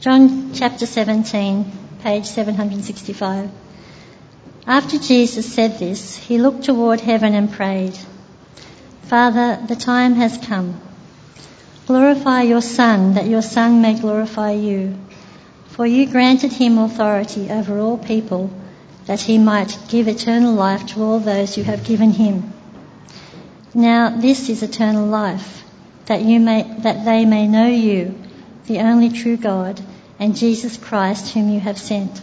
John chapter 17, page 765. After Jesus said this, he looked toward heaven and prayed, Father, the time has come. Glorify your Son, that your Son may glorify you. For you granted him authority over all people, that he might give eternal life to all those you have given him. Now this is eternal life, that you may, that they may know you, the only true God, and Jesus Christ whom you have sent.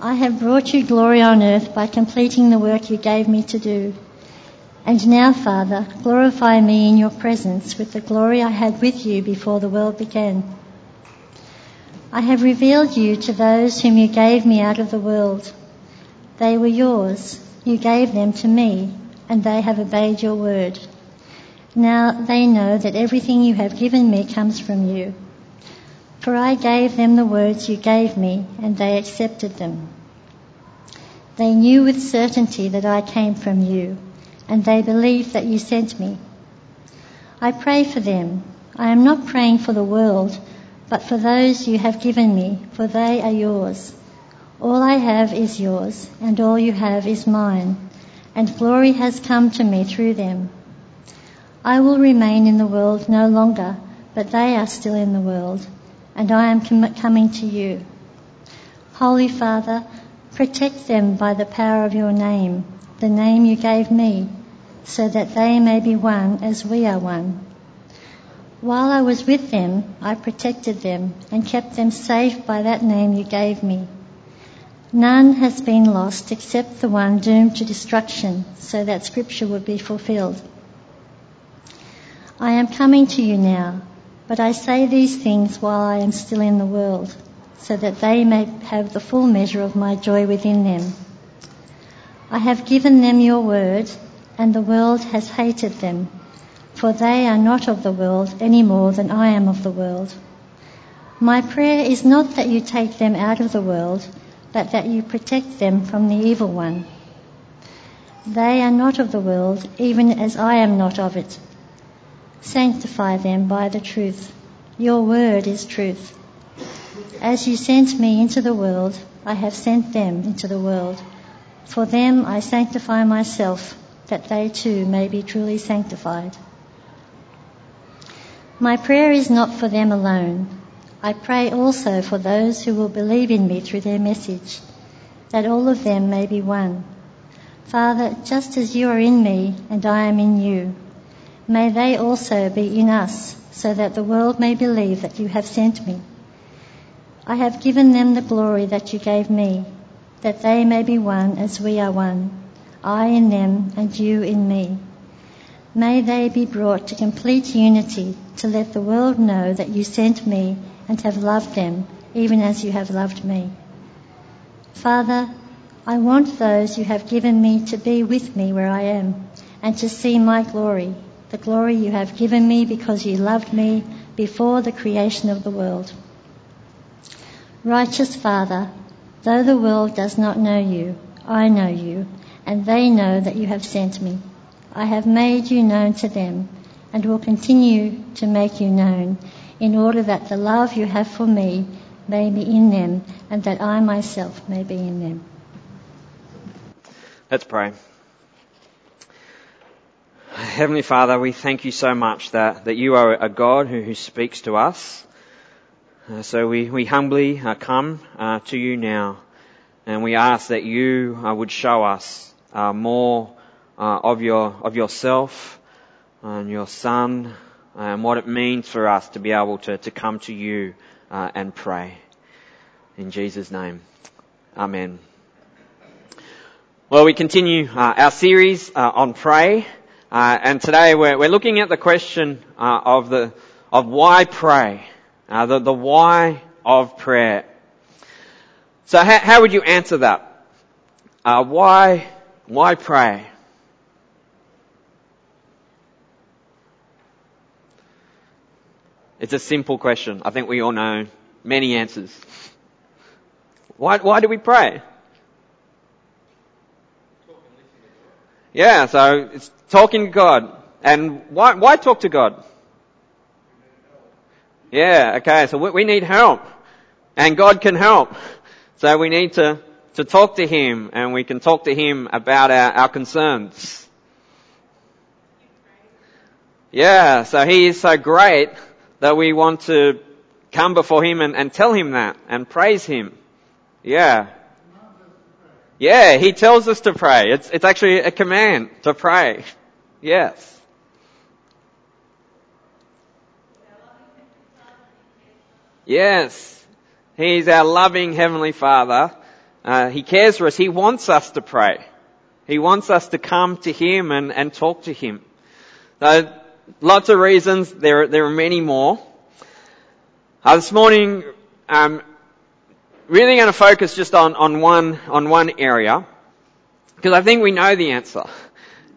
I have brought you glory on earth by completing the work you gave me to do. And now, Father, glorify me in your presence with the glory I had with you before the world began. I have revealed you to those whom you gave me out of the world. They were yours. You gave them to me, and they have obeyed your word. Now they know that everything you have given me comes from you. For I gave them the words you gave me, and they accepted them. They knew with certainty that I came from you, and they believed that you sent me. I pray for them. I am not praying for the world, but for those you have given me, for they are yours. All I have is yours, and all you have is mine, and glory has come to me through them. I will remain in the world no longer, but they are still in the world, and I am com- coming to you. Holy Father, protect them by the power of your name, the name you gave me, so that they may be one as we are one. While I was with them, I protected them and kept them safe by that name you gave me. None has been lost except the one doomed to destruction, so that scripture would be fulfilled. I am coming to you now, but I say these things while I am still in the world, so that they may have the full measure of my joy within them. I have given them your word, and the world has hated them, for they are not of the world any more than I am of the world. My prayer is not that you take them out of the world, but that you protect them from the evil one. They are not of the world, even as I am not of it. Sanctify them by the truth. Your word is truth. As you sent me into the world, I have sent them into the world. For them I sanctify myself, that they too may be truly sanctified. My prayer is not for them alone. I pray also for those who will believe in me through their message, that all of them may be one. Father, just as you are in me and I am in you, may they also be in us, so that the world may believe that you have sent me. I have given them the glory that you gave me, that they may be one as we are one, I in them and you in me. May they be brought to complete unity to let the world know that you sent me and have loved them, even as you have loved me. Father, I want those you have given me to be with me where I am and to see my glory, the glory you have given me because you loved me before the creation of the world. Righteous Father, though the world does not know you, I know you, and they know that you have sent me. I have made you known to them and will continue to make you known in order that the love you have for me may be in them and that I myself may be in them. Let's pray. Heavenly Father, we thank you so much that, that you are a God who, who speaks to us. Uh, so we, we humbly uh, come uh, to you now and we ask that you uh, would show us uh, more uh, of your of yourself and your Son and what it means for us to be able to, to come to you and pray. In Jesus' name, Amen. Well, we continue our series on pray. Uh, and today we're, we're, looking at the question uh, of the of why pray, uh, the, the why of prayer. So how, how would you answer that? Uh, why why pray? It's a simple question. I think we all know many answers. Why why do we pray? Yeah, so it's talking to God. And why, why talk to God? Yeah, okay, so we, need help. And God can help. So we need to, to talk to Him and we can talk to Him about our, our concerns. Yeah, so He is so great that we want to come before Him and, and tell Him that and praise Him. Yeah. Yeah, He tells us to pray. It's, it's actually a command to pray. Yes. Yes. He's our loving Heavenly Father. Uh, he cares for us. He wants us to pray. He wants us to come to Him and, and talk to Him. So, lots of reasons. There, there are many more. Uh, this morning, I'm really going to focus just on, on one on one area because I think we know the answer,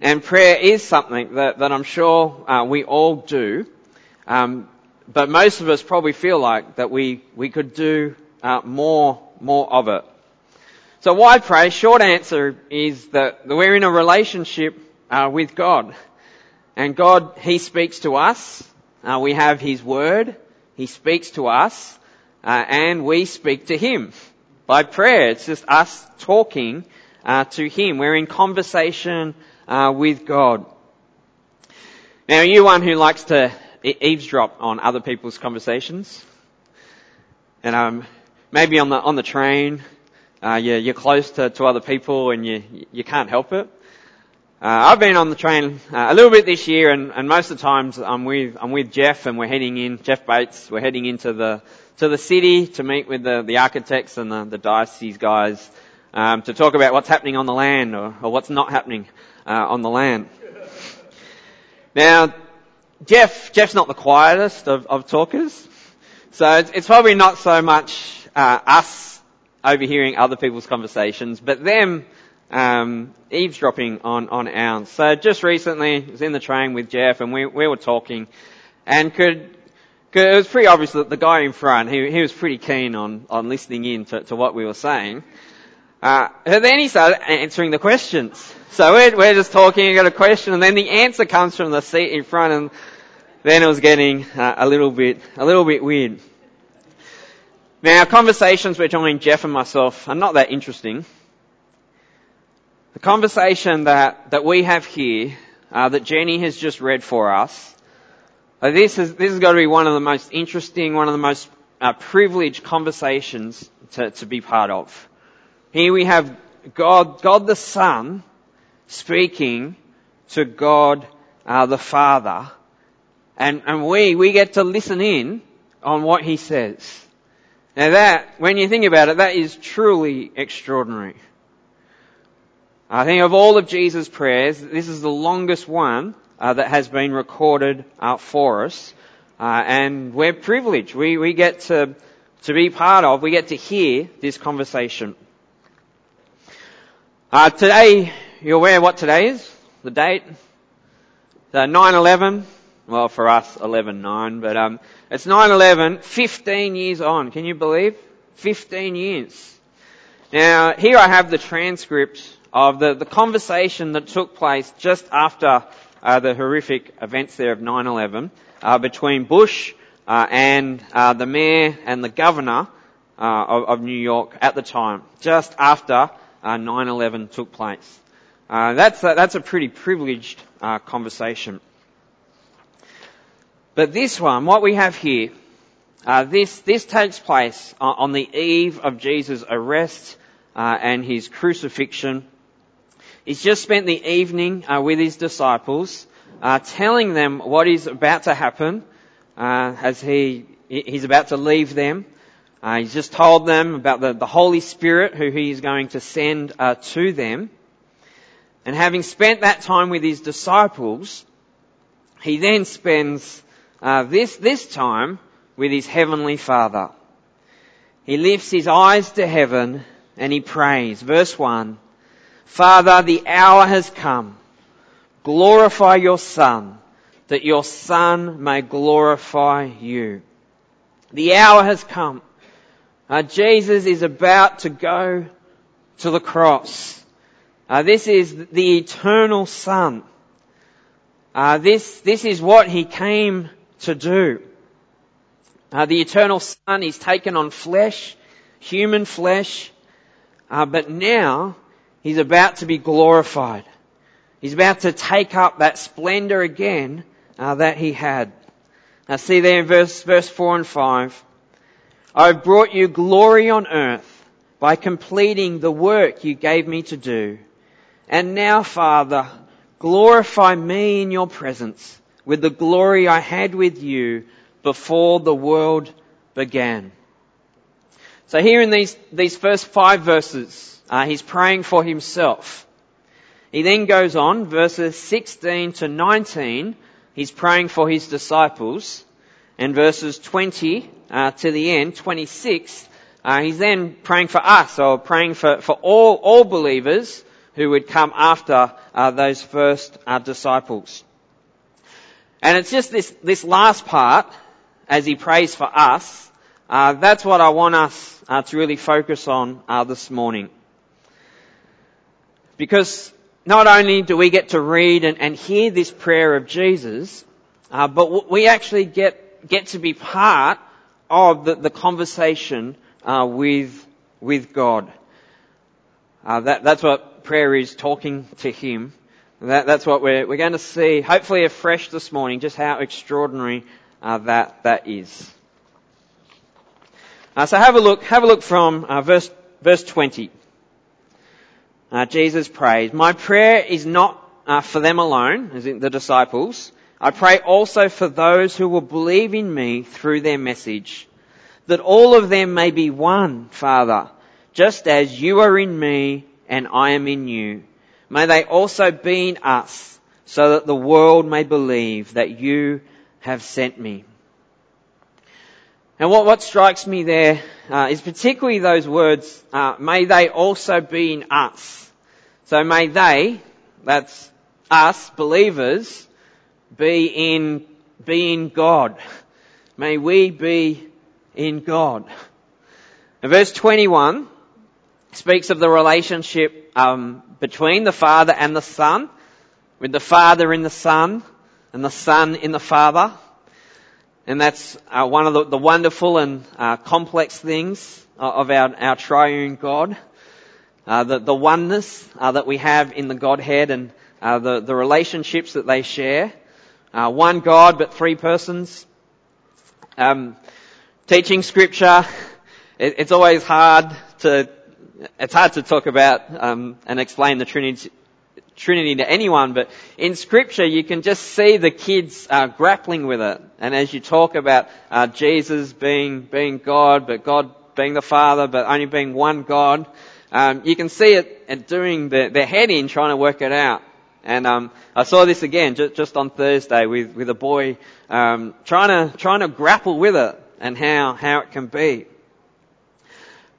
and prayer is something that, that I'm sure uh, we all do. Um, but most of us probably feel like that we, we could do uh, more, more of it. So why pray? Short answer is that we're in a relationship uh, with God. And God, He speaks to us. Uh, we have His Word. He speaks to us. Uh, and we speak to Him by prayer. It's just us talking uh, to Him. We're in conversation uh, with God. Now, are you one who likes to eavesdrop on other people's conversations. And um, maybe on the on the train, uh, you're, you're close to, to other people and you you can't help it. Uh, I've been on the train uh, a little bit this year, and, and most of the times I'm with I'm with Jeff, and we're heading in. Jeff Bates, we're heading into the to the city to meet with the, the architects and the, the diocese guys um, to talk about what's happening on the land or, or what's not happening uh, on the land. Now, Jeff, Jeff's not the quietest of, of talkers. So it's, it's, probably not so much uh, us overhearing other people's conversations, but them um, eavesdropping on, on ours. So just recently, I was in the train with Jeff and we, we were talking and could, it was pretty obvious that the guy in front, he, he was pretty keen on, on listening in to, to what we were saying. Uh, then he started answering the questions. So we're, we're just talking, I got a question, and then the answer comes from the seat in front, and then it was getting uh, a little bit, a little bit weird. Now, conversations between Jeff and myself are not that interesting. The conversation that, that we have here, uh, that Jenny has just read for us, uh, this is this has got to be one of the most interesting, one of the most uh, privileged conversations to, to be part of. Here we have God, God the Son speaking to God uh, the Father. And, and we, we get to listen in on what He says. Now that, when you think about it, that is truly extraordinary. I think of all of Jesus' prayers, this is the longest one uh, that has been recorded uh, for us. Uh, and we're privileged. We, we get to, to be part of, we get to hear this conversation. Uh, today, you're aware what today is? The date? The 9-11. Well, for us, 11-9, but um, it's 9-11, 15 years on. Can you believe? 15 years. Now, here I have the transcript of the, the conversation that took place just after uh, the horrific events there of 9-11 uh, between Bush uh, and uh, the mayor and the governor uh, of, of New York at the time, just after uh, 9/11 took place. Uh, that's a, that's a pretty privileged uh, conversation. But this one, what we have here, uh, this this takes place on the eve of Jesus' arrest uh, and his crucifixion. He's just spent the evening uh, with his disciples, telling them what is about to happen as he he's about to leave them. Uh, he's just told them about the, the Holy Spirit who he is going to send uh, to them. And having spent that time with his disciples, he then spends uh, this, this time with his heavenly Father. He lifts his eyes to heaven and he prays. Verse 1, Father, the hour has come. Glorify your Son, that your Son may glorify you. The hour has come. Uh, Jesus is about to go to the cross. Uh, this is the eternal Son. Uh, this, this is what He came to do. Uh, the eternal Son, He's taken on flesh, human flesh, uh, but now He's about to be glorified. He's about to take up that splendor again uh, that He had. Now see there in verse, verse 4 and 5. I've brought you glory on earth by completing the work you gave me to do. And now, Father, glorify me in your presence with the glory I had with you before the world began. So here in these, these first five verses, uh, he's praying for himself. He then goes on, verses 16 to 19, he's praying for his disciples. And verses 20 uh, to the end, 26, uh, he's then praying for us, or praying for, for all, all believers who would come after uh, those first uh, disciples. And it's just this, this last part, as he prays for us, uh, that's what I want us uh, to really focus on uh, this morning. Because not only do we get to read and, and hear this prayer of Jesus, uh, but we actually get get to be part of the, the conversation uh, with with God. Uh, that, that's what prayer is, talking to Him. That, that's what we're, we're going to see, hopefully afresh this morning, just how extraordinary uh, that that is. Uh, so have a look. Have a look from uh, verse verse twenty. Uh, Jesus prays, "My prayer is not uh, for them alone, as in the disciples. I pray also for those who will believe in me through their message." that all of them may be one, Father, just as you are in me and I am in you. May they also be in us, so that the world may believe that you have sent me. And what, what strikes me there uh, is particularly those words, uh, may they also be in us. So may they, that's us, believers, be in, be in God. May we be in God. And verse 21 speaks of the relationship um, between the Father and the Son, with the Father in the Son and the Son in the Father. And that's uh, one of the, the wonderful and uh, complex things of our, our triune God. Uh, the, the oneness uh, that we have in the Godhead and uh, the, the relationships that they share. Uh, one God but three persons. Um, teaching scripture, it, it's always hard to, it's hard to talk about um, and explain the Trinity, Trinity to anyone, but in scripture you can just see the kids uh, grappling with it. And as you talk about uh, Jesus being, being God, but God being the Father, but only being one God, um, you can see it, it doing the, their head in trying to work it out. And um, I saw this again just, just on Thursday with, with a boy um, trying to trying to grapple with it and how, how it can be.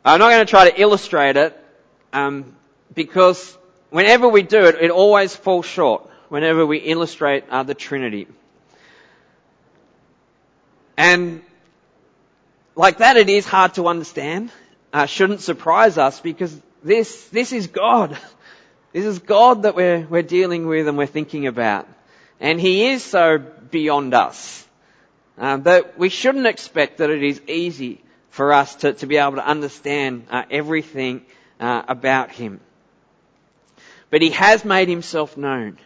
I'm not going to try to illustrate it um, because whenever we do it, it always falls short whenever we illustrate uh, the Trinity. And like that, it is hard to understand. Uh, shouldn't surprise us because this this is God. This is God that we're we're dealing with and we're thinking about, and He is so beyond us. Uh, but we shouldn't expect that it is easy for us to, to be able to understand uh, everything uh, about him. But he has made himself known.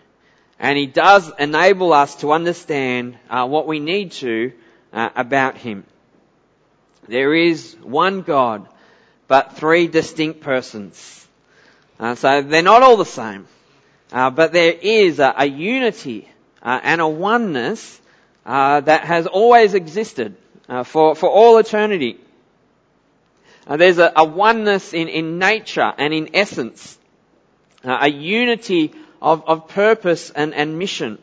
And he does enable us to understand uh, what we need to uh, about him. There is one God, but three distinct persons. Uh, so they're not all the same. but there is a, a unity and a oneness uh, that has always existed uh, for, for all eternity. Uh, there's a, a, oneness in, in nature and in essence, uh, a unity of, of purpose and, and mission.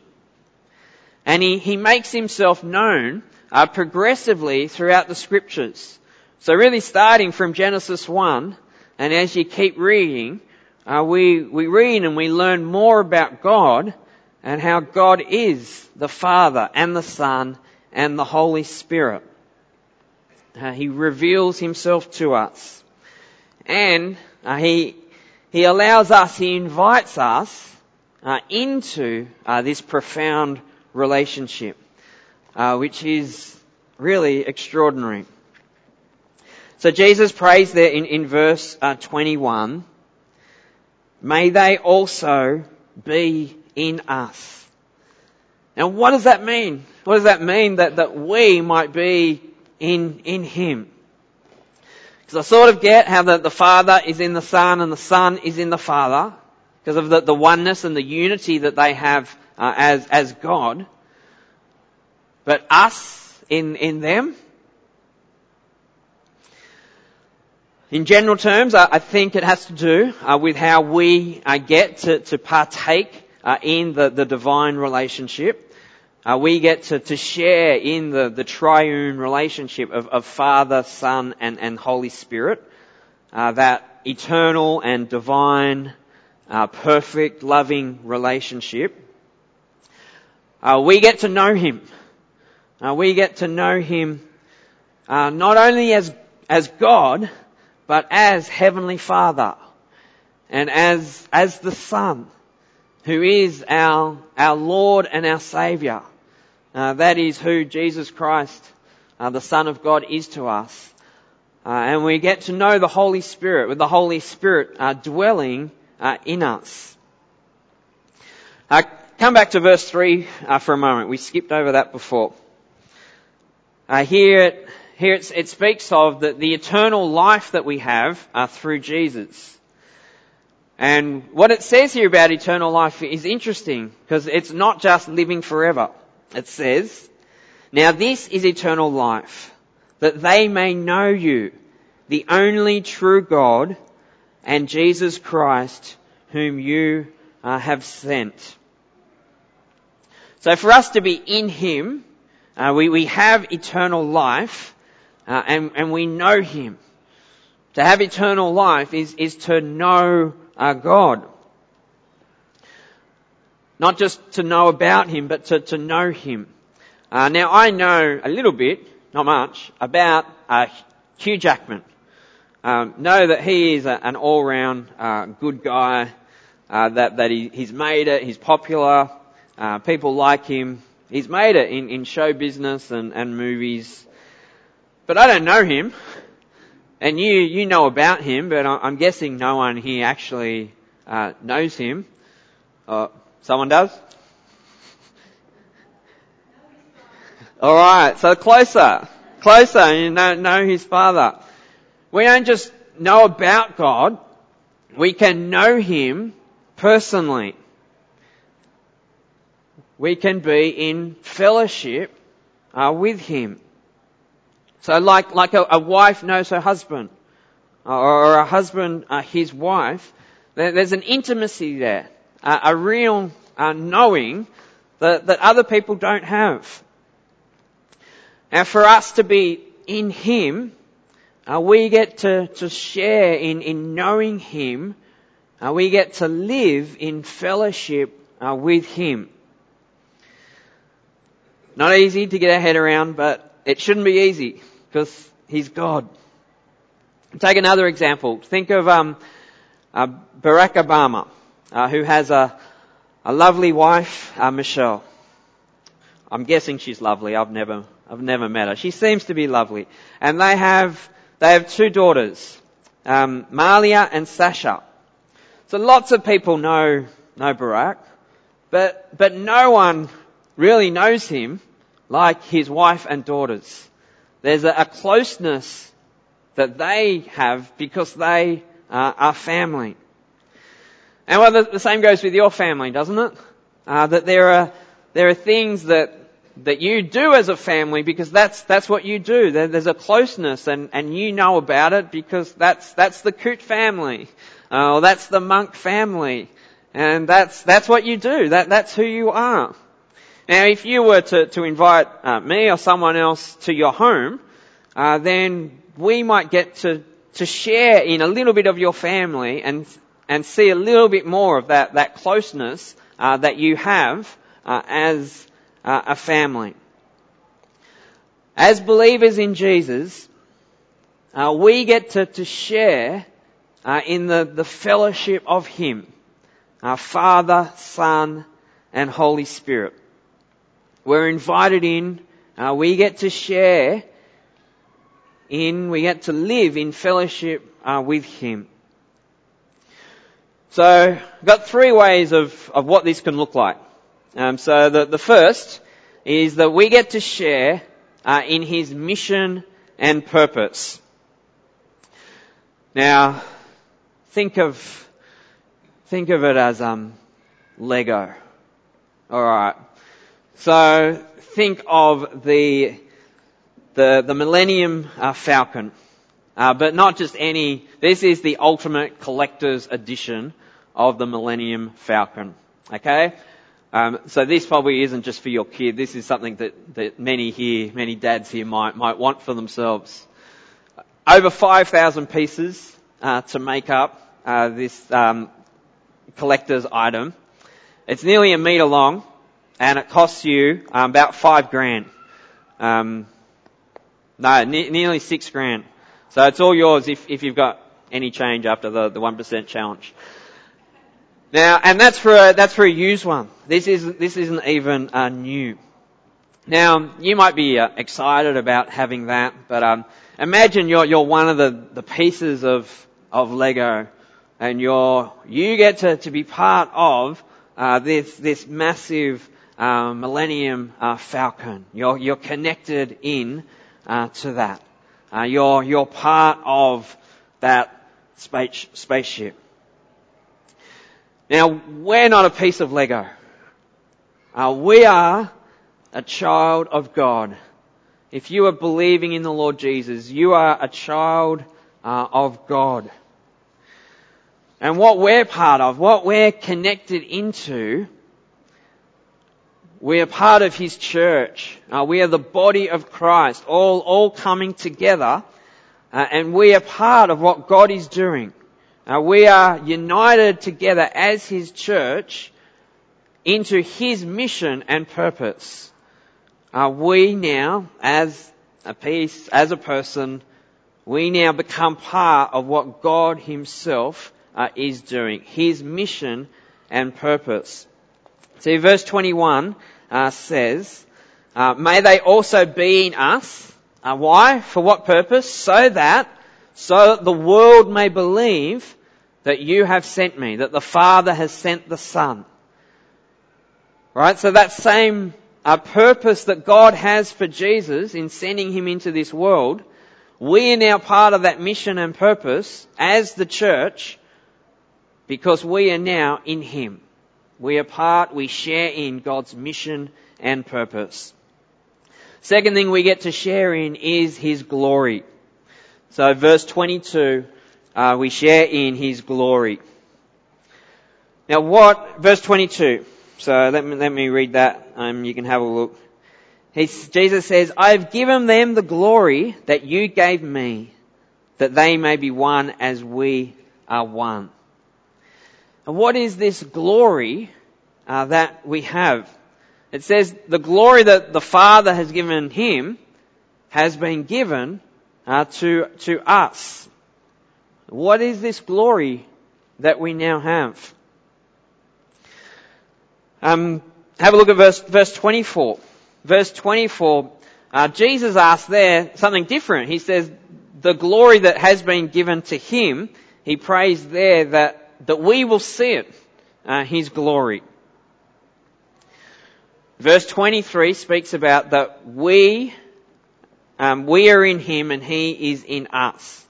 And he, he makes himself known uh, progressively throughout the scriptures. So really starting from Genesis 1, and as you keep reading, uh, we, we read and we learn more about God and how God is the Father and the Son and the Holy Spirit. Uh, he reveals himself to us. And uh, he, he allows us, he invites us uh, into uh, this profound relationship, uh, which is really extraordinary. So Jesus prays there in, in verse uh, 21, may they also be in us. Now what does that mean? What does that mean that, that we might be in, in Him? Because I sort of get how the, the Father is in the Son and the Son is in the Father because of the, the oneness and the unity that they have uh, as, as God. But us in, in them, In general terms, I think it has to do uh, with how we uh, get to, partake uh, in the, divine relationship. We get to, share in the, triune relationship of, Father, Son, and, Holy Spirit. That eternal and divine, perfect, loving relationship. we get to know Him. we get to know Him not only as as God, but as Heavenly Father and as, as the Son who is our, our Lord and our Saviour. Uh, that is who Jesus Christ, uh, the Son of God, is to us. Uh, and we get to know the Holy Spirit, with the Holy Spirit uh, dwelling uh, in us. Uh, come back to verse 3 for a moment. We skipped over that before. here it here it speaks of the, the, eternal life that we have uh, through Jesus. And what it says here about eternal life is interesting because it's not just living forever. It says, now this is eternal life, that they may know you, the only true God, and Jesus Christ, whom you uh, have sent. So for us to be in Him, uh, we, we have eternal life, uh, and, and we know Him. To have eternal life is, is to know our God. Not just to know about Him, but to, to know Him. Uh, now I know a little bit, not much, about uh, Hugh Jackman. Um, know that he is a, an all-round uh, good guy. Uh, that that he, he's made it. He's popular. people like him. He's made it in, in show business and, and movies. But I don't know him. And you, you know about him, but I'm guessing no one here actually uh, knows him. Uh, someone does? Alright, so closer. Closer, you know, know his father. We don't just know about God, we can know him personally. We can be in fellowship uh, with him. So like, like a, a wife knows her husband, or a husband uh, his wife, there's an intimacy there, uh, a real uh, knowing that, that other people don't have. Now for us to be in Him, uh, we get to, to share in, in knowing Him, uh, we get to live in fellowship uh, with Him. Not easy to get our head around, but it shouldn't be easy because He's God. Take another example. Think of um, uh, Barack Obama, uh, who has a, a lovely wife, uh, Michelle. I'm guessing she's lovely. I've never, I've never met her. She seems to be lovely, and they have, they have two daughters, um, Malia and Sasha. So lots of people know know Barack, but but no one really knows him like his wife and daughters. There's a, closeness that they have because they uh, are family. And well, the, the, same goes with your family, doesn't it? Uh, that there are there are things that that you do as a family because that's that's what you do. There, there's a closeness, and and you know about it because that's that's the Coot family, uh, or that's the Monk family, and that's that's what you do. That that's who you are. Now, if you were to, to invite uh, me or someone else to your home, uh, then we might get to, to share in a little bit of your family and, and see a little bit more of that, that closeness uh, that you have uh, as uh, a family. As believers in Jesus, uh, we get to, to share in the, the fellowship of Him, our Father, Son, and Holy Spirit. We're invited in Uh, we get to share in, we get to live in fellowship uh, with Him. So, I've got three ways of, of what this can look like. Um, so the, the first is that we get to share uh, in His mission and purpose. Now, think of think of it as um, Lego. All right. So think of the the the Millennium uh, Falcon, uh, but not just any. This is the ultimate collector's edition of the Millennium Falcon. Okay. Um, so this probably isn't just for your kid. This is something that, that many here, many dads here might might want for themselves. Over 5,000 pieces uh, to make up uh, this um, collector's item. It's nearly a metre long, and it costs you um, about five grand. Um, no, ne- nearly six grand. So it's all yours if, if you've got any change after the, the 1% challenge. Now, and that's for a, that's for a used one. This isn't, this isn't even uh, new. Now, you might be uh, excited about having that, but um, imagine you're, you're one of the, the pieces of, of Lego and you're, you get to, to be part of uh, this, this massive um, Millennium uh, Falcon. You're, you're connected in uh, to that. Uh, you're, you're part of that space, spaceship. Now, we're not a piece of Lego. Uh, we are a child of God. If you are believing in the Lord Jesus, you are a child uh, of God. And what we're part of, what we're connected into, we are part of His church. Uh, we are the body of Christ, all, all coming together, uh, and we are part of what God is doing. Uh, we are united together as His church into His mission and purpose. Uh, we now, as a piece, as a person, we now become part of what God Himself uh, is doing, His mission and purpose. See, verse 21 uh, says, uh, "May they also be in us." Uh, why? For what purpose? So that, so that the world may believe that you have sent me, that the Father has sent the Son. Right? So that same uh, purpose that God has for Jesus in sending him into this world, we are now part of that mission and purpose as the church because we are now in him. We are part, we share in God's mission and purpose. Second thing we get to share in is his glory. So verse 22 uh, we share in his glory. Now what, verse 22. So let me, let me read that. Um, you can have a look. He's, Jesus says, I have given them the glory that you gave me, that they may be one as we are one. What is this glory uh, that we have? It says the glory that the Father has given him has been given uh, to to us. What is this glory that we now have? Um, have a look at verse, verse 24. Verse 24, uh, Jesus asked there something different. He says, the glory that has been given to him, he prays there that, that we will see it, uh, his glory. Verse 23 speaks about that we, um, we are in him and he is in us.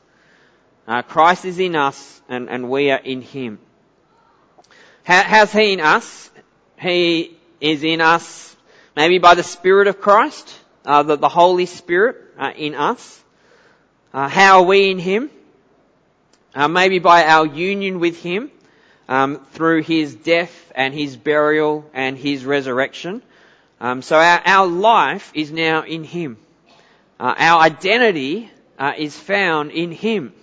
Uh, Christ is in us and, and we are in Him. How, how's He in us? He is in us maybe by the Spirit of Christ, uh, the, the, Holy Spirit uh, in us. Uh, how are we in Him? Uh, maybe by our union with Him um, through His death and His burial and His resurrection. Um, so our, our life is now in Him. Uh, our identity is found in Him.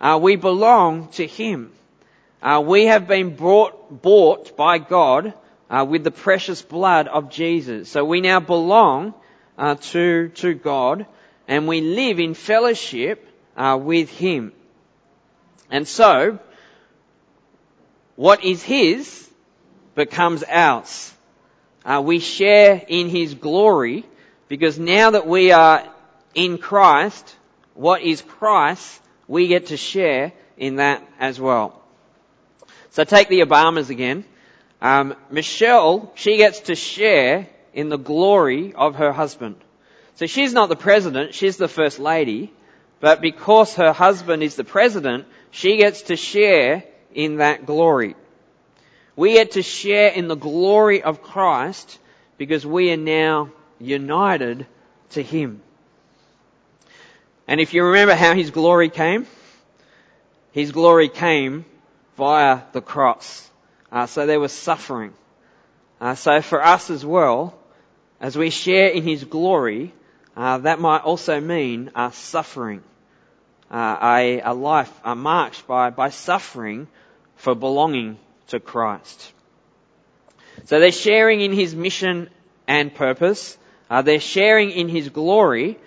Uh, we belong to Him. Uh, we have been brought, bought by God uh, with the precious blood of Jesus. So we now belong uh, to to God, and we live in fellowship uh, with Him. And so, what is His becomes ours. Uh, we share in His glory Because now that we are in Christ, what is Christ, we get to share in that as well. So take the Obamas again. Um, Michelle, she gets to share in the glory of her husband. So she's not the president, she's the first lady, but because her husband is the president, she gets to share in that glory. We get to share in the glory of Christ because we are now united to Him. And if you remember how His glory came, His glory came via the cross. Uh, so there was suffering. Uh, so for us as well, as we share in His glory, uh, that might also mean uh, suffering. Uh, a, a, life uh, marked by, by suffering for belonging to Christ. So they're sharing in His mission and purpose. Uh, they're sharing in His glory.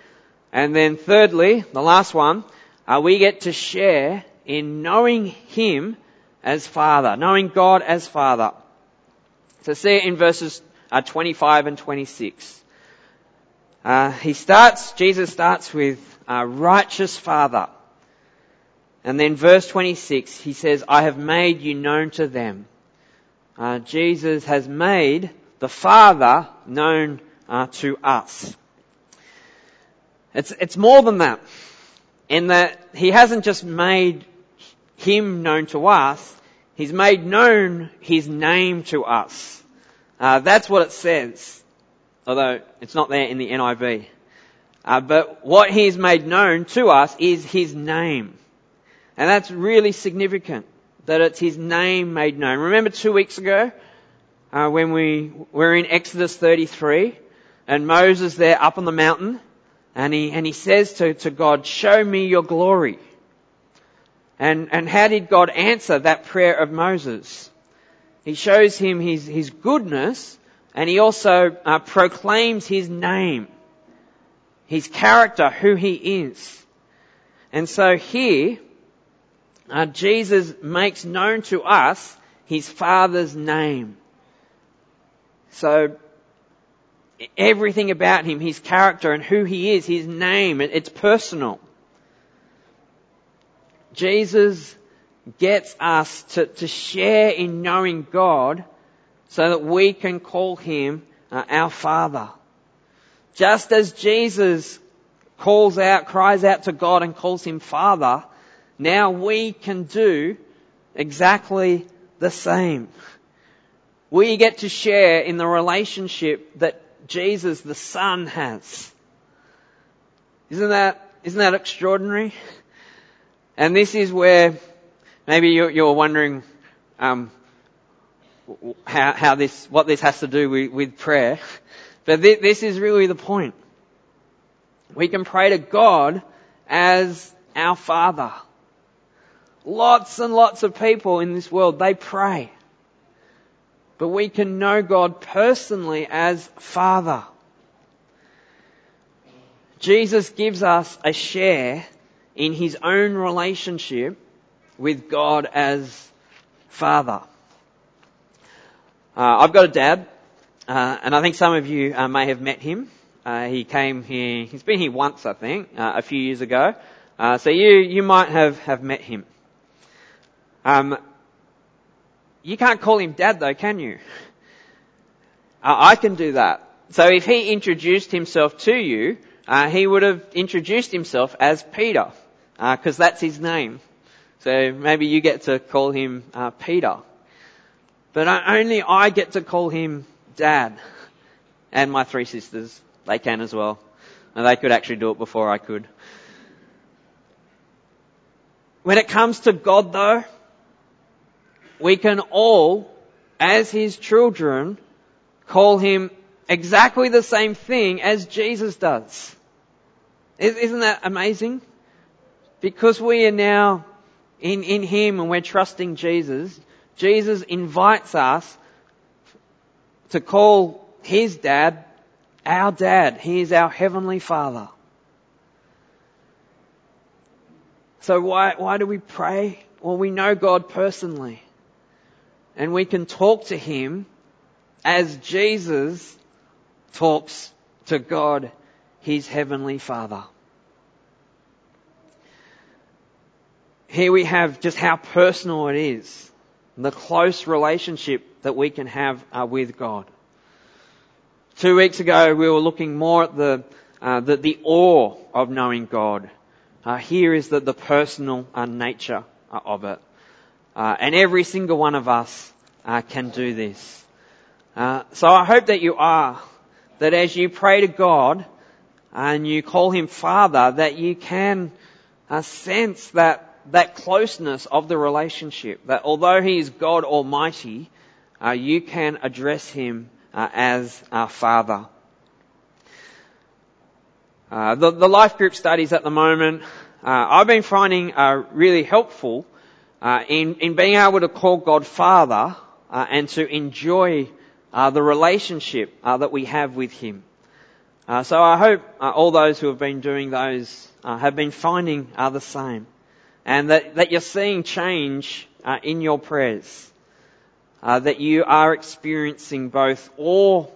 And then thirdly, the last one, we get to share in knowing Him as Father, knowing God as Father. So see it in verses uh, 25 and 26. Uh, he starts, Jesus starts with uh, righteous Father. And then verse 26, he says, I have made you known to them. Uh, Jesus has made the Father known uh, to us. It's, it's more than that. In that he hasn't just made him known to us, He's made known His name to us. Uh, that's what it says, although it's not there in the NIV. Uh, but what He's made known to us is His name. And that's really significant, that it's His name made known. Remember two weeks ago, uh, when we were in Exodus 33, and Moses there up on the mountain, and he, and he says to, to God, show me your glory. And, and how did God answer that prayer of Moses? He shows him his, his goodness and he also uh, proclaims his name, his character, who he is. And so here, uh, Jesus makes known to us his Father's name. So everything about him, his character and who he is, his name, it's personal. Jesus gets us to, to share in knowing God so that we can call Him uh, our Father. Just as Jesus calls out, cries out to God and calls Him Father, now we can do exactly the same. We get to share in the relationship that Jesus the Son has. Isn't that, isn't that extraordinary? And this is where maybe you're, you're wondering um, how, how, this, what this has to do with, with prayer. But th- this is really the point. We can pray to God as our Father. Lots and lots of people in this world, they pray. But we can know God personally as Father. Jesus gives us a share in his own relationship with God as Father. Uh, I've got a dad, uh, and I think some of you uh, may have met him. Uh, he came here, he's been here once, I think, uh, a few years ago. Uh, so you, you might have, have met him. Um, you can't call him dad though, can you? I can do that. So if he introduced himself to you, he would have introduced himself as Peter because uh, that's his name. So maybe you get to call him uh, Peter. But only I get to call him Dad. And my three sisters, they can as well. And they could actually do it before I could. When it comes to God though, we can all, as His children, call Him exactly the same thing as Jesus does. Isn't that amazing? because we are now in, in Him and we're trusting Jesus, Jesus invites us to call His dad our dad. He is our Heavenly Father. So why, why do we pray? Well, we know God personally. And we can talk to Him as Jesus talks to God, his heavenly Father. Here we have just how personal it is, the close relationship that we can have uh, with God. Two weeks ago, we were looking more at the uh, the, the, awe of knowing God. Uh, here is the, the personal uh, nature uh, of it. Uh, and every single one of us uh, can do this. so I hope that you are, that as you pray to God and you call Him Father, that you can sense that that closeness of the relationship. That although He is God Almighty, uh, you can address Him uh, as our Father. Uh, the, the, life group studies at the moment, uh, I've been finding really helpful uh, in, in being able to call God Father uh, and to enjoy the relationship that we have with Him. so I hope all those who have been doing those have been finding the same and that, that you're seeing change uh, in your prayers. Uh, that you are experiencing both awe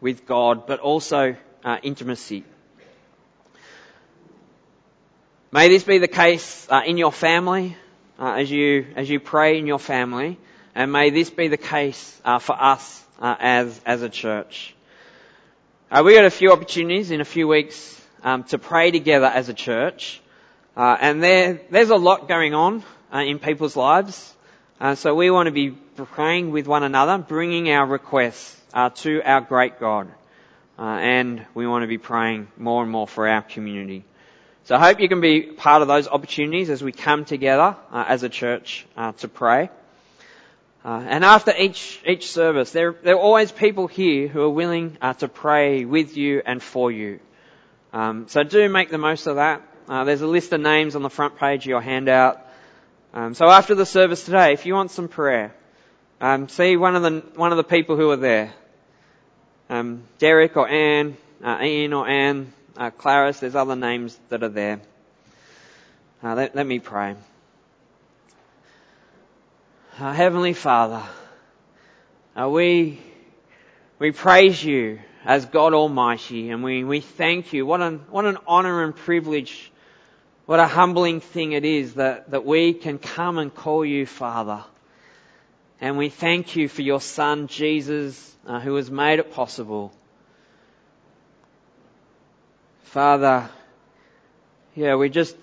with God, but also uh, intimacy. May this be the case uh, in your family uh, as you as you pray in your family, and may this be the case uh, for us as as a church. we got a few opportunities in a few weeks um, to pray together as a church. Uh, and there, there's a lot going on uh, in people's lives. Uh, so we want to be praying with one another, bringing our requests uh, to our great God. Uh, and we want to be praying more and more for our community. So I hope you can be part of those opportunities as we come together uh, as a church to pray. and after each each service, there there are always people here who are willing to pray with you and for you. Um, so do make the most of that. Uh, there's a list of names on the front page of your handout. Um, so after the service today, if you want some prayer, um, see one of the one of the people who are there. Um, Derek or Anne, uh, Ian or Anne, uh, Clarice. There's other names that are there. Uh, let, let, me pray. Uh, Heavenly Father, uh, we we praise you as God Almighty, and we, we thank you. What an what an honor and privilege what a humbling thing it is that, that we can come and call you Father. And we thank you for your Son, Jesus, uh, who has made it possible. Father, yeah, we just,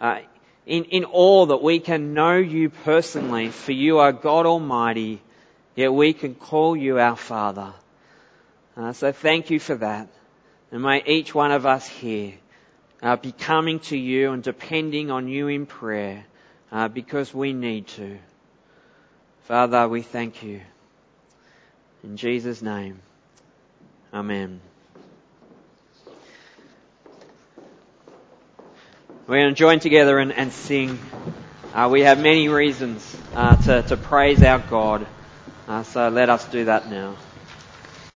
uh, in, in awe that we can know you personally, for you are God Almighty, yet we can call you our Father. Uh, so thank you for that. And may each one of us here uh, be coming to you and depending on you in prayer uh, because we need to. Father, we thank you. In Jesus' name, Amen. We're going to join together and, and sing. Uh, we have many reasons uh, to, to praise our God, uh, so let us do that now.